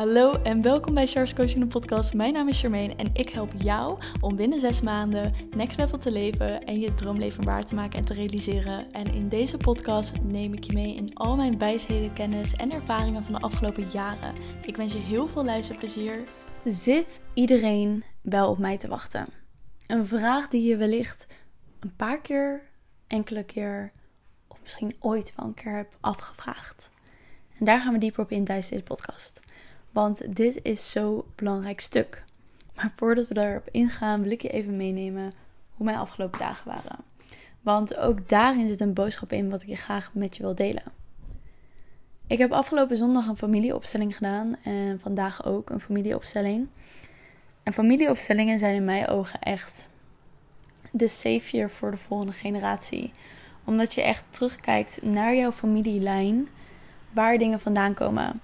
Hallo en welkom bij Charles Coaching podcast. Mijn naam is Charmaine en ik help jou om binnen zes maanden next level te leven en je droomleven waar te maken en te realiseren. En in deze podcast neem ik je mee in al mijn wijsheden, kennis en ervaringen van de afgelopen jaren. Ik wens je heel veel luisterplezier. Zit iedereen wel op mij te wachten? Een vraag die je wellicht een paar keer, enkele keer of misschien ooit wel een keer hebt afgevraagd. En daar gaan we dieper op in tijdens deze podcast. Want dit is zo'n belangrijk stuk. Maar voordat we daarop ingaan, wil ik je even meenemen hoe mijn afgelopen dagen waren. Want ook daarin zit een boodschap in wat ik je graag met je wil delen. Ik heb afgelopen zondag een familieopstelling gedaan en vandaag ook een familieopstelling. En familieopstellingen zijn in mijn ogen echt de savior voor de volgende generatie. Omdat je echt terugkijkt naar jouw familielijn, waar dingen vandaan komen.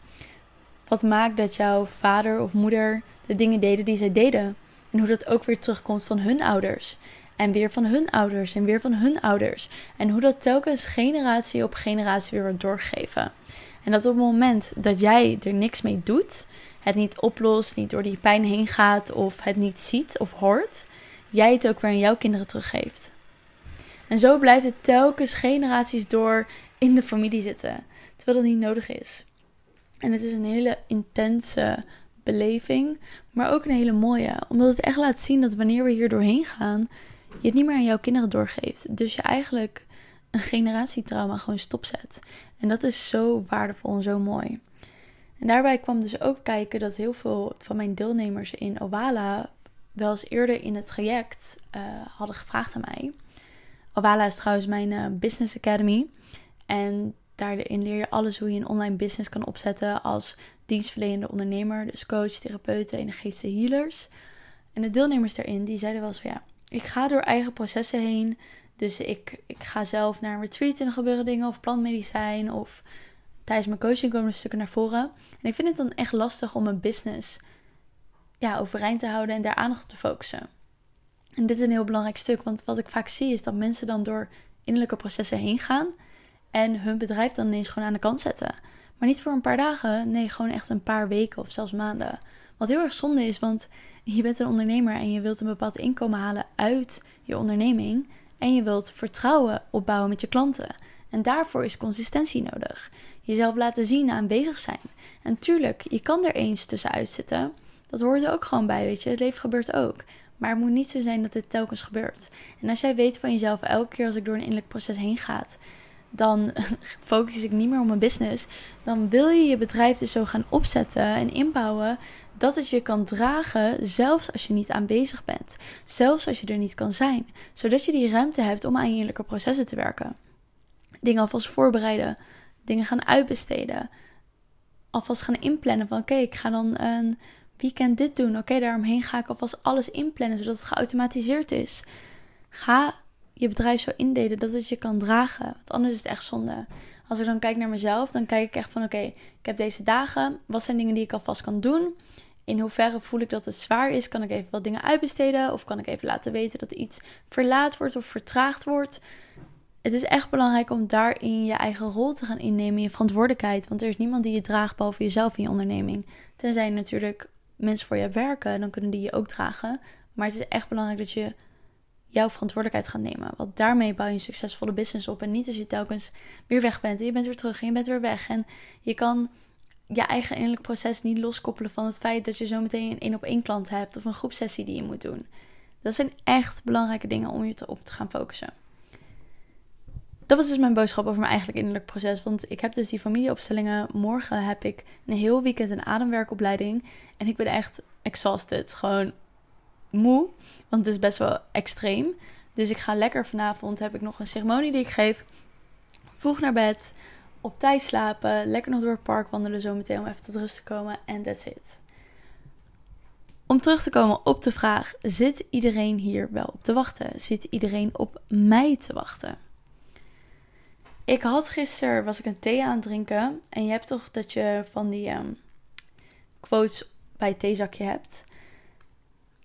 Wat maakt dat jouw vader of moeder de dingen deden die zij deden? En hoe dat ook weer terugkomt van hun ouders. En weer van hun ouders en weer van hun ouders. En hoe dat telkens generatie op generatie weer wordt doorgegeven. En dat op het moment dat jij er niks mee doet, het niet oplost, niet door die pijn heen gaat of het niet ziet of hoort, jij het ook weer aan jouw kinderen teruggeeft. En zo blijft het telkens generaties door in de familie zitten, terwijl dat niet nodig is. En het is een hele intense beleving, maar ook een hele mooie. Omdat het echt laat zien dat wanneer we hier doorheen gaan, je het niet meer aan jouw kinderen doorgeeft. Dus je eigenlijk een generatietrauma gewoon stopzet. En dat is zo waardevol en zo mooi. En daarbij kwam dus ook kijken dat heel veel van mijn deelnemers in Owala wel eens eerder in het traject uh, hadden gevraagd aan mij. Owala is trouwens mijn uh, business academy. En Daarin leer je alles hoe je een online business kan opzetten als dienstverlenende ondernemer, dus coach, therapeuten, energetische healers. En de deelnemers daarin, die zeiden wel eens van ja, ik ga door eigen processen heen. Dus ik, ik ga zelf naar een retreat en er gebeuren dingen, of plantmedicijn, of tijdens mijn coaching komen er stukken naar voren. En ik vind het dan echt lastig om mijn business ja, overeind te houden en daar aandacht op te focussen. En dit is een heel belangrijk stuk, want wat ik vaak zie is dat mensen dan door innerlijke processen heen gaan en hun bedrijf dan ineens gewoon aan de kant zetten. Maar niet voor een paar dagen, nee, gewoon echt een paar weken of zelfs maanden. Wat heel erg zonde is, want je bent een ondernemer en je wilt een bepaald inkomen halen uit je onderneming. En je wilt vertrouwen opbouwen met je klanten. En daarvoor is consistentie nodig. Jezelf laten zien, aanwezig zijn. En tuurlijk, je kan er eens tussenuit zitten. Dat hoort er ook gewoon bij, weet je. Het leven gebeurt ook. Maar het moet niet zo zijn dat dit telkens gebeurt. En als jij weet van jezelf, elke keer als ik door een innerlijk proces heen ga, dan focus ik niet meer op mijn business. Dan wil je je bedrijf dus zo gaan opzetten en inbouwen dat het je kan dragen, zelfs als je niet aanwezig bent. Zelfs als je er niet kan zijn. Zodat je die ruimte hebt om aan je processen te werken. Dingen alvast voorbereiden. Dingen gaan uitbesteden. Alvast gaan inplannen van oké, ik ga dan een weekend dit doen. Oké, daaromheen ga ik alvast alles inplannen, zodat het geautomatiseerd is. Ga je bedrijf zo indelen dat het je kan dragen. Want anders is het echt zonde. Als ik dan kijk naar mezelf, dan kijk ik echt van oké, ik heb deze dagen. Wat zijn dingen die ik alvast kan doen? In hoeverre voel ik dat het zwaar is? Kan ik even wat dingen uitbesteden? Of kan ik even laten weten dat iets verlaat wordt of vertraagd wordt? Het is echt belangrijk om daarin je eigen rol te gaan innemen, je verantwoordelijkheid. Want er is niemand die je draagt behalve jezelf in je onderneming. Tenzij natuurlijk mensen voor je werken, dan kunnen die je ook dragen. Maar het is echt belangrijk dat je jouw verantwoordelijkheid gaan nemen. Want daarmee bouw je een succesvolle business op. En niet als je telkens weer weg bent en je bent weer terug en je bent weer weg. En je kan je eigen innerlijk proces niet loskoppelen van het feit dat je zo meteen een één op één klant hebt of een groepsessie die je moet doen. Dat zijn echt belangrijke dingen om je te, op te gaan focussen. Dat was dus mijn boodschap over mijn eigenlijk innerlijk proces. Want ik heb dus die familieopstellingen. Morgen heb ik een heel weekend een ademwerkopleiding. En ik ben echt exhausted. Gewoon moe. Want het is best wel extreem. Dus ik ga lekker vanavond. Heb ik nog een ceremonie die ik geef. Vroeg naar bed. Op tijd slapen. Lekker nog door het park wandelen zometeen om even tot rust te komen. En that's it. Om terug te komen op de vraag: zit iedereen hier wel op te wachten? Zit iedereen op mij te wachten? Ik had gisteren was ik een thee aan het drinken en je hebt toch dat je van die um, quotes bij het theezakje hebt.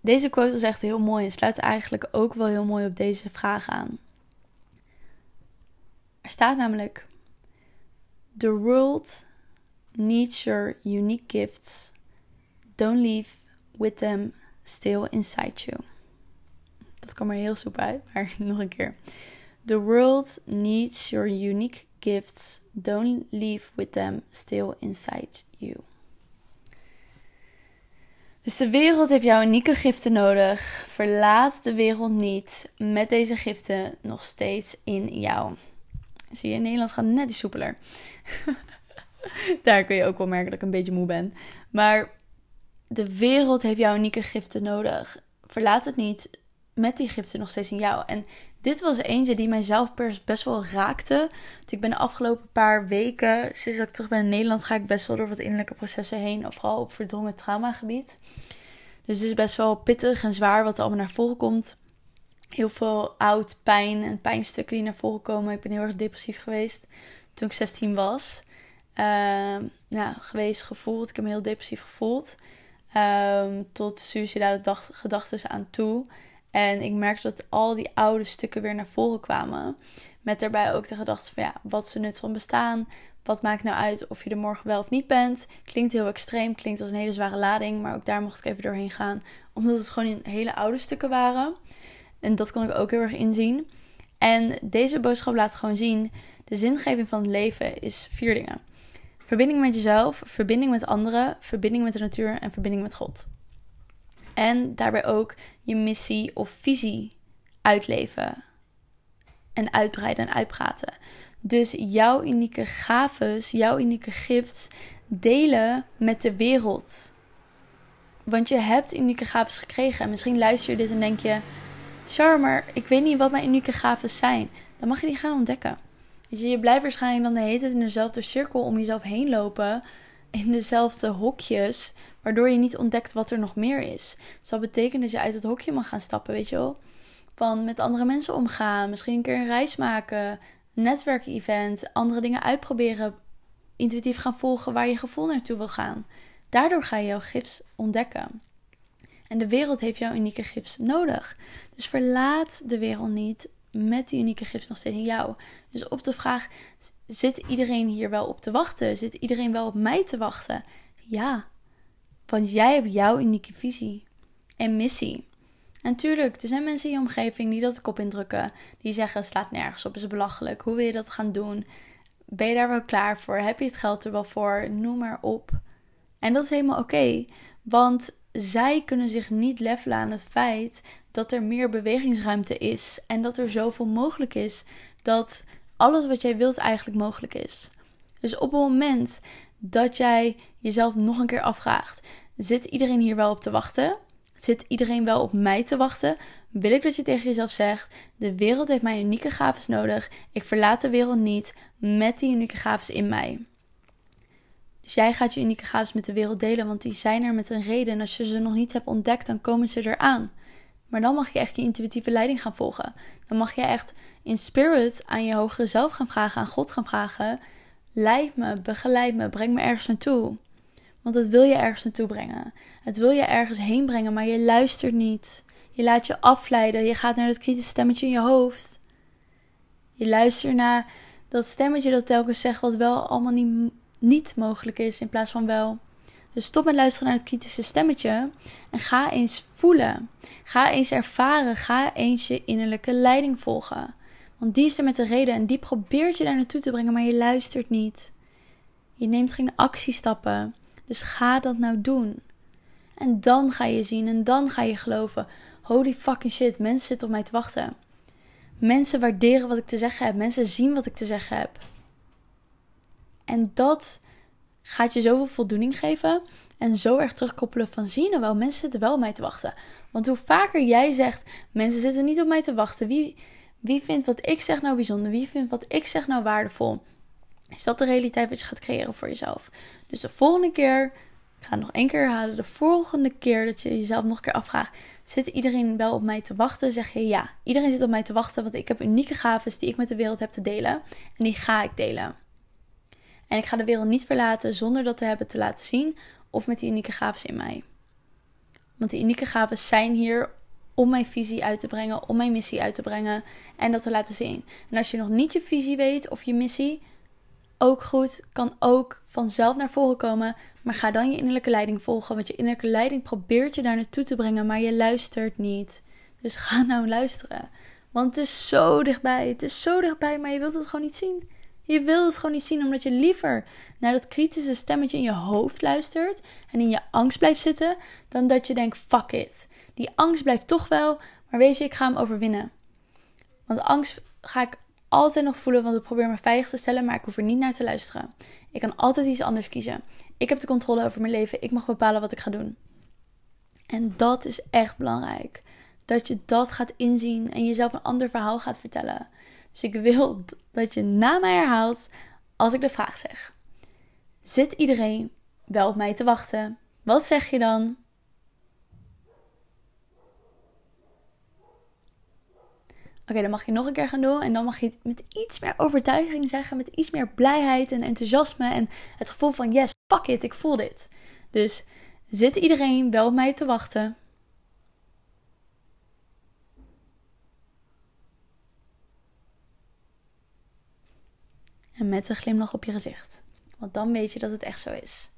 Deze quote is echt heel mooi en sluit eigenlijk ook wel heel mooi op deze vraag aan. Er staat namelijk: The world needs your unique gifts don't leave with them still inside you. Dat kwam er heel soepel uit, maar nog een keer. The world needs your unique gifts. Don't leave with them still inside you. Dus de wereld heeft jouw unieke giften nodig. Verlaat de wereld niet met deze giften nog steeds in jou. Zie je, in Nederlands gaat net iets soepeler. Daar kun je ook wel merken dat ik een beetje moe ben. Maar de wereld heeft jouw unieke giften nodig. Verlaat het niet met die giften nog steeds in jou. En dit was eentje die mijzelf best wel raakte. Want ik ben de afgelopen paar weken, sinds dat ik terug ben in Nederland, ga ik best wel door wat innerlijke processen heen. Vooral op verdrongen traumagebied. Dus het is best wel pittig en zwaar wat er allemaal naar voren komt. Heel veel oud pijn en pijnstukken die naar voren komen. Ik ben heel erg depressief geweest toen ik 16 was. Nou, geweest, gevoeld. Ik heb me heel depressief gevoeld. Um, tot suicidale gedachten aan toe. En ik merkte dat al die oude stukken weer naar voren kwamen. Met daarbij ook de gedachte van ja, wat is de nut van bestaan? Wat maakt nou uit of je er morgen wel of niet bent? Klinkt heel extreem, klinkt als een hele zware lading. Maar ook daar mocht ik even doorheen gaan. Omdat het gewoon hele oude stukken waren. En dat kon ik ook heel erg inzien. En deze boodschap laat gewoon zien: de zingeving van het leven is vier dingen: verbinding met jezelf, verbinding met anderen, verbinding met de natuur en verbinding met God. En daarbij ook je missie of visie uitleven. En uitbreiden en uitpraten. Dus jouw unieke gaves, jouw unieke gifts delen met de wereld. Want je hebt unieke gaves gekregen. En misschien luister je dit en denk je: Char, maar ik weet niet wat mijn unieke gaves zijn. Dan mag je die gaan ontdekken. je, je blijft waarschijnlijk dan de hele tijd in dezelfde cirkel om jezelf heen lopen. In dezelfde hokjes waardoor je niet ontdekt wat er nog meer is. Dus dat betekent dat je uit het hokje mag gaan stappen, weet je wel. Van met andere mensen omgaan, misschien een keer een reis maken, netwerkevent, andere dingen uitproberen, intuïtief gaan volgen waar je gevoel naartoe wil gaan. Daardoor ga je jouw gifts ontdekken. En de wereld heeft jouw unieke gifts nodig. Dus verlaat de wereld niet met die unieke gifts nog steeds in jou. Dus op de vraag: zit iedereen hier wel op te wachten? Zit iedereen wel op mij te wachten? Ja, want jij hebt jouw unieke visie en missie. En tuurlijk, er zijn mensen in je omgeving die dat kop indrukken. Die zeggen, slaat nergens op, is belachelijk. Hoe wil je dat gaan doen? Ben je daar wel klaar voor? Heb je het geld er wel voor? Noem maar op. En dat is helemaal oké. want zij kunnen zich niet levelen aan het feit dat er meer bewegingsruimte is. En dat er zoveel mogelijk is. Dat alles wat jij wilt eigenlijk mogelijk is. Dus op het moment dat jij jezelf nog een keer afvraagt: Zit iedereen hier wel op te wachten? Zit iedereen wel op mij te wachten? Wil ik dat je tegen jezelf zegt: De wereld heeft mijn unieke gaves nodig. Ik verlaat de wereld niet met die unieke gaves in mij. Dus jij gaat je unieke gaves met de wereld delen, want die zijn er met een reden. En als je ze nog niet hebt ontdekt, dan komen ze eraan. Maar dan mag je echt je intuïtieve leiding gaan volgen. Dan mag je echt in spirit aan je hogere zelf gaan vragen, aan God gaan vragen: Leid me, begeleid me, breng me ergens naartoe. Want het wil je ergens naartoe brengen. Het wil je ergens heen brengen, maar je luistert niet. Je laat je afleiden. Je gaat naar dat kritische stemmetje in je hoofd. Je luistert naar dat stemmetje dat telkens zegt wat wel allemaal niet, niet mogelijk is in plaats van wel. Dus stop met luisteren naar het kritische stemmetje en ga eens voelen. Ga eens ervaren. Ga eens je innerlijke leiding volgen. Want die is er met de reden en die probeert je daar naartoe te brengen, maar je luistert niet. Je neemt geen actiestappen. Dus ga dat nou doen. En dan ga je zien en dan ga je geloven. Holy fucking shit, mensen zitten op mij te wachten. Mensen waarderen wat ik te zeggen heb. Mensen zien wat ik te zeggen heb. En dat gaat je zoveel voldoening geven. En zo erg terugkoppelen van zie nou wel, mensen zitten wel op mij te wachten. Want hoe vaker jij zegt, mensen zitten niet op mij te wachten. Wie, wie vindt wat ik zeg nou bijzonder? Wie vindt wat ik zeg nou waardevol? Is dat de realiteit wat je gaat creëren voor jezelf? Dus de volgende keer, ik ga het nog één keer herhalen, de volgende keer dat je jezelf nog een keer afvraagt, zit iedereen wel op mij te wachten? Zeg je ja, iedereen zit op mij te wachten, want ik heb unieke gaven die ik met de wereld heb te delen en die ga ik delen. En ik ga de wereld niet verlaten zonder dat te hebben te laten zien of met die unieke gaven in mij. Want die unieke gaven zijn hier om mijn visie uit te brengen, om mijn missie uit te brengen en dat te laten zien. En als je nog niet je visie weet of je missie, ook goed, kan ook vanzelf naar voren komen. Maar ga dan je innerlijke leiding volgen. Want je innerlijke leiding probeert je daar naartoe te brengen, maar je luistert niet. Dus ga nou luisteren. Want het is zo dichtbij. Het is zo dichtbij, maar je wilt het gewoon niet zien. Je wilt het gewoon niet zien omdat je liever naar dat kritische stemmetje in je hoofd luistert en in je angst blijft zitten, dan dat je denkt: fuck it. Die angst blijft toch wel, maar weet je, ik ga hem overwinnen. Want angst ga ik altijd nog voelen, want ik probeer me veilig te stellen, maar ik hoef er niet naar te luisteren. Ik kan altijd iets anders kiezen. Ik heb de controle over mijn leven. Ik mag bepalen wat ik ga doen. En dat is echt belangrijk. Dat je dat gaat inzien en jezelf een ander verhaal gaat vertellen. Dus ik wil dat je na mij herhaalt als ik de vraag zeg. Zit iedereen wel op mij te wachten? Wat zeg je dan? Oké, dan mag je nog een keer gaan doen. En dan mag je het met iets meer overtuiging zeggen. Met iets meer blijheid en enthousiasme. En het gevoel van: yes, fuck it, ik voel dit. Dus zit iedereen wel op mij te wachten? En met een glimlach op je gezicht. Want dan weet je dat het echt zo is.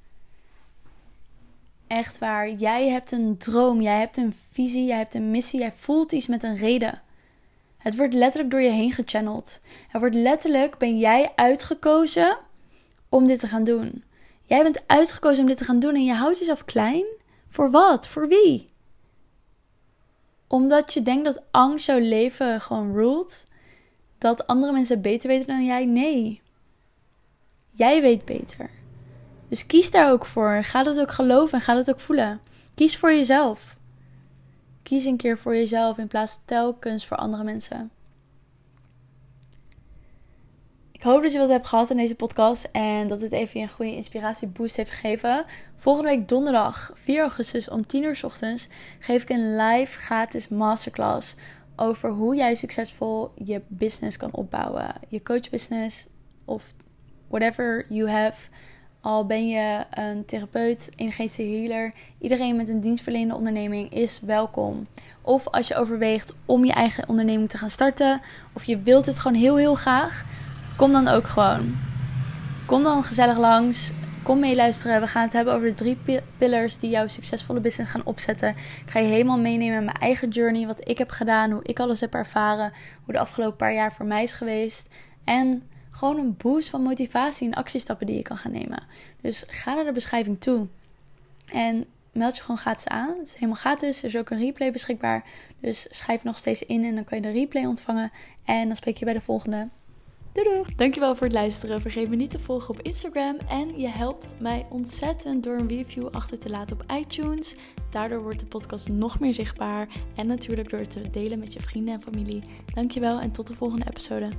Echt waar. Jij hebt een droom. Jij hebt een visie. Jij hebt een missie. Jij voelt iets met een reden. Het wordt letterlijk door je heen gechanneld. Het wordt letterlijk, ben jij uitgekozen om dit te gaan doen. Jij bent uitgekozen om dit te gaan doen en je houdt jezelf klein. Voor wat? Voor wie? Omdat je denkt dat angst jouw leven gewoon rult. Dat andere mensen beter weten dan jij. Nee. Jij weet beter. Dus kies daar ook voor. Ga dat ook geloven en ga dat ook voelen. Kies voor jezelf. Kies een keer voor jezelf in plaats telkens voor andere mensen. Ik hoop dat je wat hebt gehad in deze podcast en dat het even een goede inspiratieboost heeft gegeven. Volgende week donderdag 4 augustus om 10 uur s ochtends geef ik een live gratis masterclass over hoe jij succesvol je business kan opbouwen. Je coachbusiness of whatever you have. Al ben je een therapeut, energetische healer, iedereen met een dienstverlenende onderneming is welkom. Of als je overweegt om je eigen onderneming te gaan starten, of je wilt het gewoon heel heel graag, kom dan ook gewoon. Kom dan gezellig langs. Kom meeluisteren. We gaan het hebben over de drie pillars die jouw succesvolle business gaan opzetten. Ik ga je helemaal meenemen in mijn eigen journey, wat ik heb gedaan, hoe ik alles heb ervaren, hoe de afgelopen paar jaar voor mij is geweest. En gewoon een boost van motivatie en actiestappen die je kan gaan nemen. Dus ga naar de beschrijving toe. En meld je gewoon gratis aan. Het is helemaal gratis. Er is ook een replay beschikbaar. Dus schrijf nog steeds in en dan kan je de replay ontvangen. En dan spreek je bij de volgende. Doei doei! Dankjewel voor het luisteren. Vergeet me niet te volgen op Instagram. En je helpt mij ontzettend door een review achter te laten op iTunes. Daardoor wordt de podcast nog meer zichtbaar. En natuurlijk door te delen met je vrienden en familie. Dankjewel en tot de volgende episode.